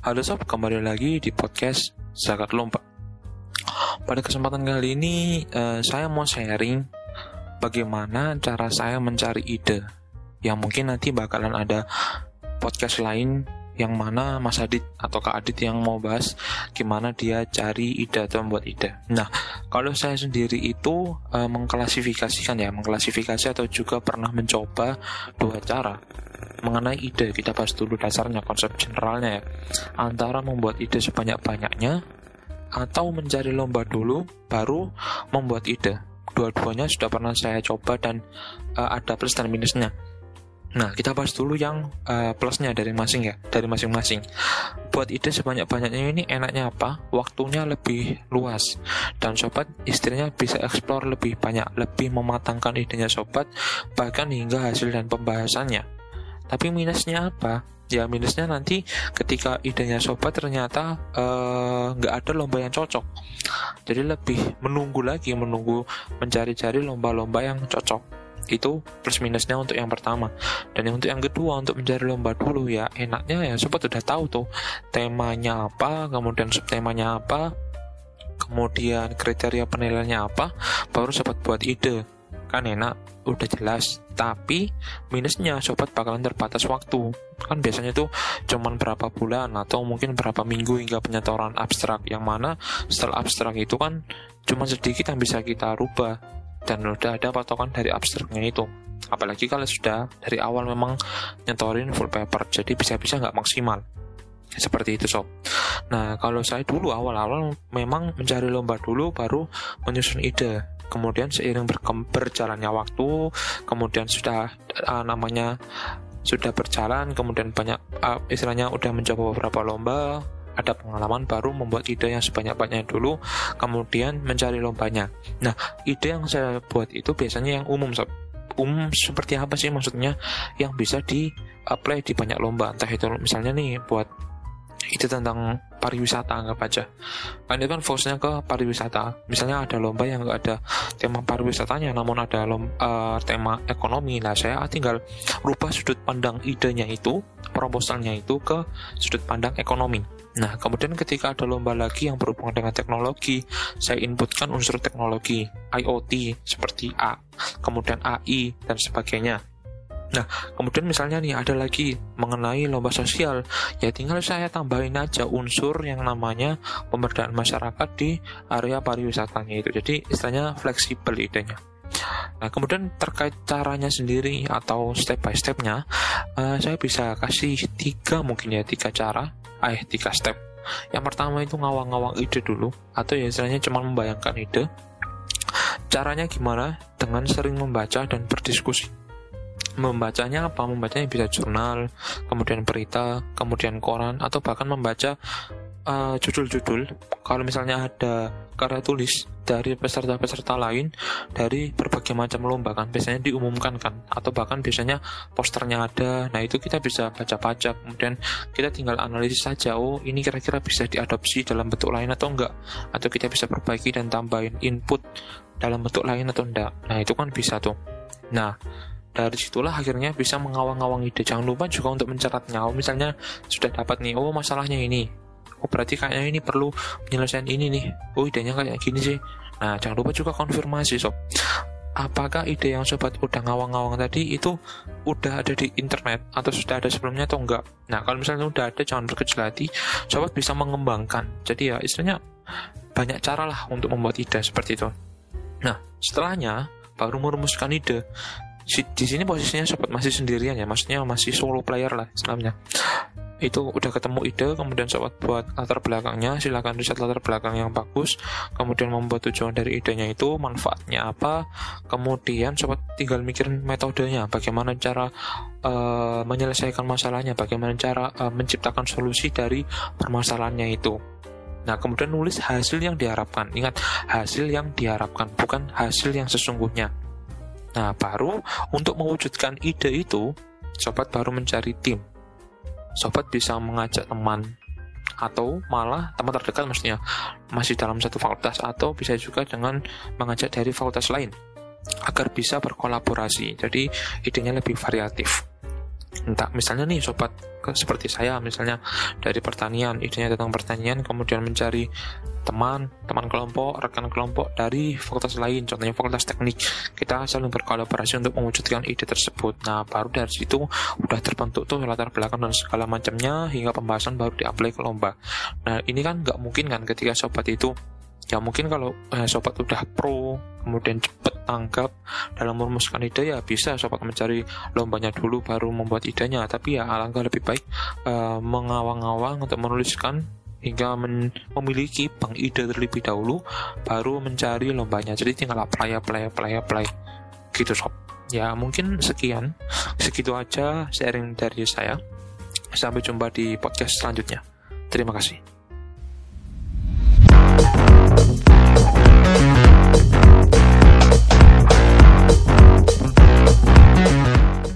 Halo sob, kembali lagi di podcast Zakat Lomba. Pada kesempatan kali ini, uh, saya mau sharing bagaimana cara saya mencari ide. Yang mungkin nanti bakalan ada podcast lain yang mana Mas Adit atau Kak Adit yang mau bahas gimana dia cari ide atau membuat ide. Nah, kalau saya sendiri itu uh, mengklasifikasikan ya, mengklasifikasi atau juga pernah mencoba dua cara mengenai ide. Kita bahas dulu dasarnya, konsep generalnya ya. Antara membuat ide sebanyak-banyaknya atau mencari lomba dulu baru membuat ide. Dua-duanya sudah pernah saya coba dan uh, ada plus dan minusnya. Nah, kita bahas dulu yang uh, plusnya dari masing ya, dari masing-masing. Buat ide sebanyak-banyaknya ini enaknya apa? Waktunya lebih luas dan sobat istrinya bisa eksplor lebih banyak, lebih mematangkan idenya sobat bahkan hingga hasil dan pembahasannya. Tapi minusnya apa? Ya minusnya nanti ketika idenya sobat ternyata eh, nggak uh, ada lomba yang cocok. Jadi lebih menunggu lagi, menunggu mencari-cari lomba-lomba yang cocok itu plus minusnya untuk yang pertama. Dan untuk yang kedua untuk mencari lomba dulu ya. Enaknya ya sobat udah tahu tuh temanya apa kemudian subtemanya apa kemudian kriteria penilaiannya apa baru sobat buat ide. Kan enak udah jelas. Tapi minusnya sobat bakalan terbatas waktu. Kan biasanya tuh cuman berapa bulan atau mungkin berapa minggu hingga penyetoran abstrak. Yang mana setelah abstrak itu kan cuma sedikit yang bisa kita rubah dan udah ada patokan dari abstraknya itu. Apalagi kalau sudah dari awal memang nyentorin full paper jadi bisa-bisa nggak maksimal. Seperti itu sob. Nah kalau saya dulu awal-awal memang mencari lomba dulu baru menyusun ide. Kemudian seiring berjalannya waktu kemudian sudah uh, namanya sudah berjalan kemudian banyak uh, istilahnya udah mencoba beberapa lomba ada pengalaman baru membuat ide yang sebanyak-banyaknya dulu, kemudian mencari lombanya. Nah, ide yang saya buat itu biasanya yang umum, sob. Umum seperti apa sih maksudnya yang bisa di apply di banyak lomba entah itu misalnya nih buat itu tentang pariwisata anggap aja. Kan itu kan fokusnya ke pariwisata. Misalnya ada lomba yang nggak ada tema pariwisatanya namun ada lomba, uh, tema ekonomi. Nah saya tinggal rubah sudut pandang idenya itu proposalnya itu ke sudut pandang ekonomi. Nah, kemudian ketika ada lomba lagi yang berhubungan dengan teknologi, saya inputkan unsur teknologi, IoT, seperti A, kemudian AI, dan sebagainya. Nah, kemudian misalnya nih ada lagi mengenai lomba sosial, ya tinggal saya tambahin aja unsur yang namanya pemberdayaan masyarakat di area pariwisatanya itu. Jadi istilahnya fleksibel idenya. Nah, kemudian terkait caranya sendiri atau step by stepnya, uh, saya bisa kasih tiga mungkin ya tiga cara. Eh tiga step. Yang pertama itu ngawang-ngawang ide dulu atau ya istilahnya cuma membayangkan ide. Caranya gimana? Dengan sering membaca dan berdiskusi membacanya apa? Membacanya bisa jurnal kemudian berita kemudian koran atau bahkan membaca eh, judul-judul. Kalau misalnya ada karya tulis dari peserta-peserta lain dari berbagai macam lomba kan biasanya diumumkan kan atau bahkan biasanya posternya ada. Nah itu kita bisa baca-baca kemudian kita tinggal analisis saja oh ini kira-kira bisa diadopsi dalam bentuk lain atau enggak? Atau kita bisa perbaiki dan tambahin input dalam bentuk lain atau enggak? Nah itu kan bisa tuh. Nah dari situlah akhirnya bisa mengawang-awang ide jangan lupa juga untuk mencatatnya misalnya sudah dapat nih oh masalahnya ini. Oh berarti kayaknya ini perlu penyelesaian ini nih. Oh idenya kayak gini sih. Nah jangan lupa juga konfirmasi sob. Apakah ide yang sobat udah ngawang-ngawang tadi itu udah ada di internet atau sudah ada sebelumnya atau enggak? Nah kalau misalnya udah ada jangan berkecil hati. Sobat bisa mengembangkan. Jadi ya istilahnya banyak cara lah untuk membuat ide seperti itu. Nah setelahnya baru merumuskan ide di sini posisinya sobat masih sendirian ya maksudnya masih solo player lah istilahnya itu udah ketemu ide kemudian sobat buat latar belakangnya silahkan riset latar belakang yang bagus kemudian membuat tujuan dari idenya itu manfaatnya apa kemudian sobat tinggal mikirin metodenya bagaimana cara uh, menyelesaikan masalahnya bagaimana cara uh, menciptakan solusi dari permasalahannya itu Nah, kemudian nulis hasil yang diharapkan. Ingat, hasil yang diharapkan, bukan hasil yang sesungguhnya. Nah, baru untuk mewujudkan ide itu, sobat baru mencari tim. Sobat bisa mengajak teman atau malah teman terdekat maksudnya masih dalam satu fakultas atau bisa juga dengan mengajak dari fakultas lain agar bisa berkolaborasi. Jadi idenya lebih variatif entah misalnya nih sobat seperti saya misalnya dari pertanian idenya tentang pertanian kemudian mencari teman teman kelompok rekan kelompok dari fakultas lain contohnya fakultas teknik. Kita saling berkolaborasi untuk mewujudkan ide tersebut. Nah baru dari situ udah terbentuk tuh latar belakang dan segala macamnya hingga pembahasan baru diapply ke lomba. Nah ini kan nggak mungkin kan ketika sobat itu ya mungkin kalau eh, sobat udah pro kemudian cepet tanggap dalam merumuskan ide ya bisa sobat mencari lombanya dulu baru membuat idenya. Tapi ya alangkah lebih baik eh, mengawang-awang untuk menuliskan hingga men memiliki bank ide terlebih dahulu baru mencari lombanya. Jadi tinggal apply apply apply apply. Gitu sob. Ya mungkin sekian. Segitu aja sharing dari saya. Sampai jumpa di podcast selanjutnya. Terima kasih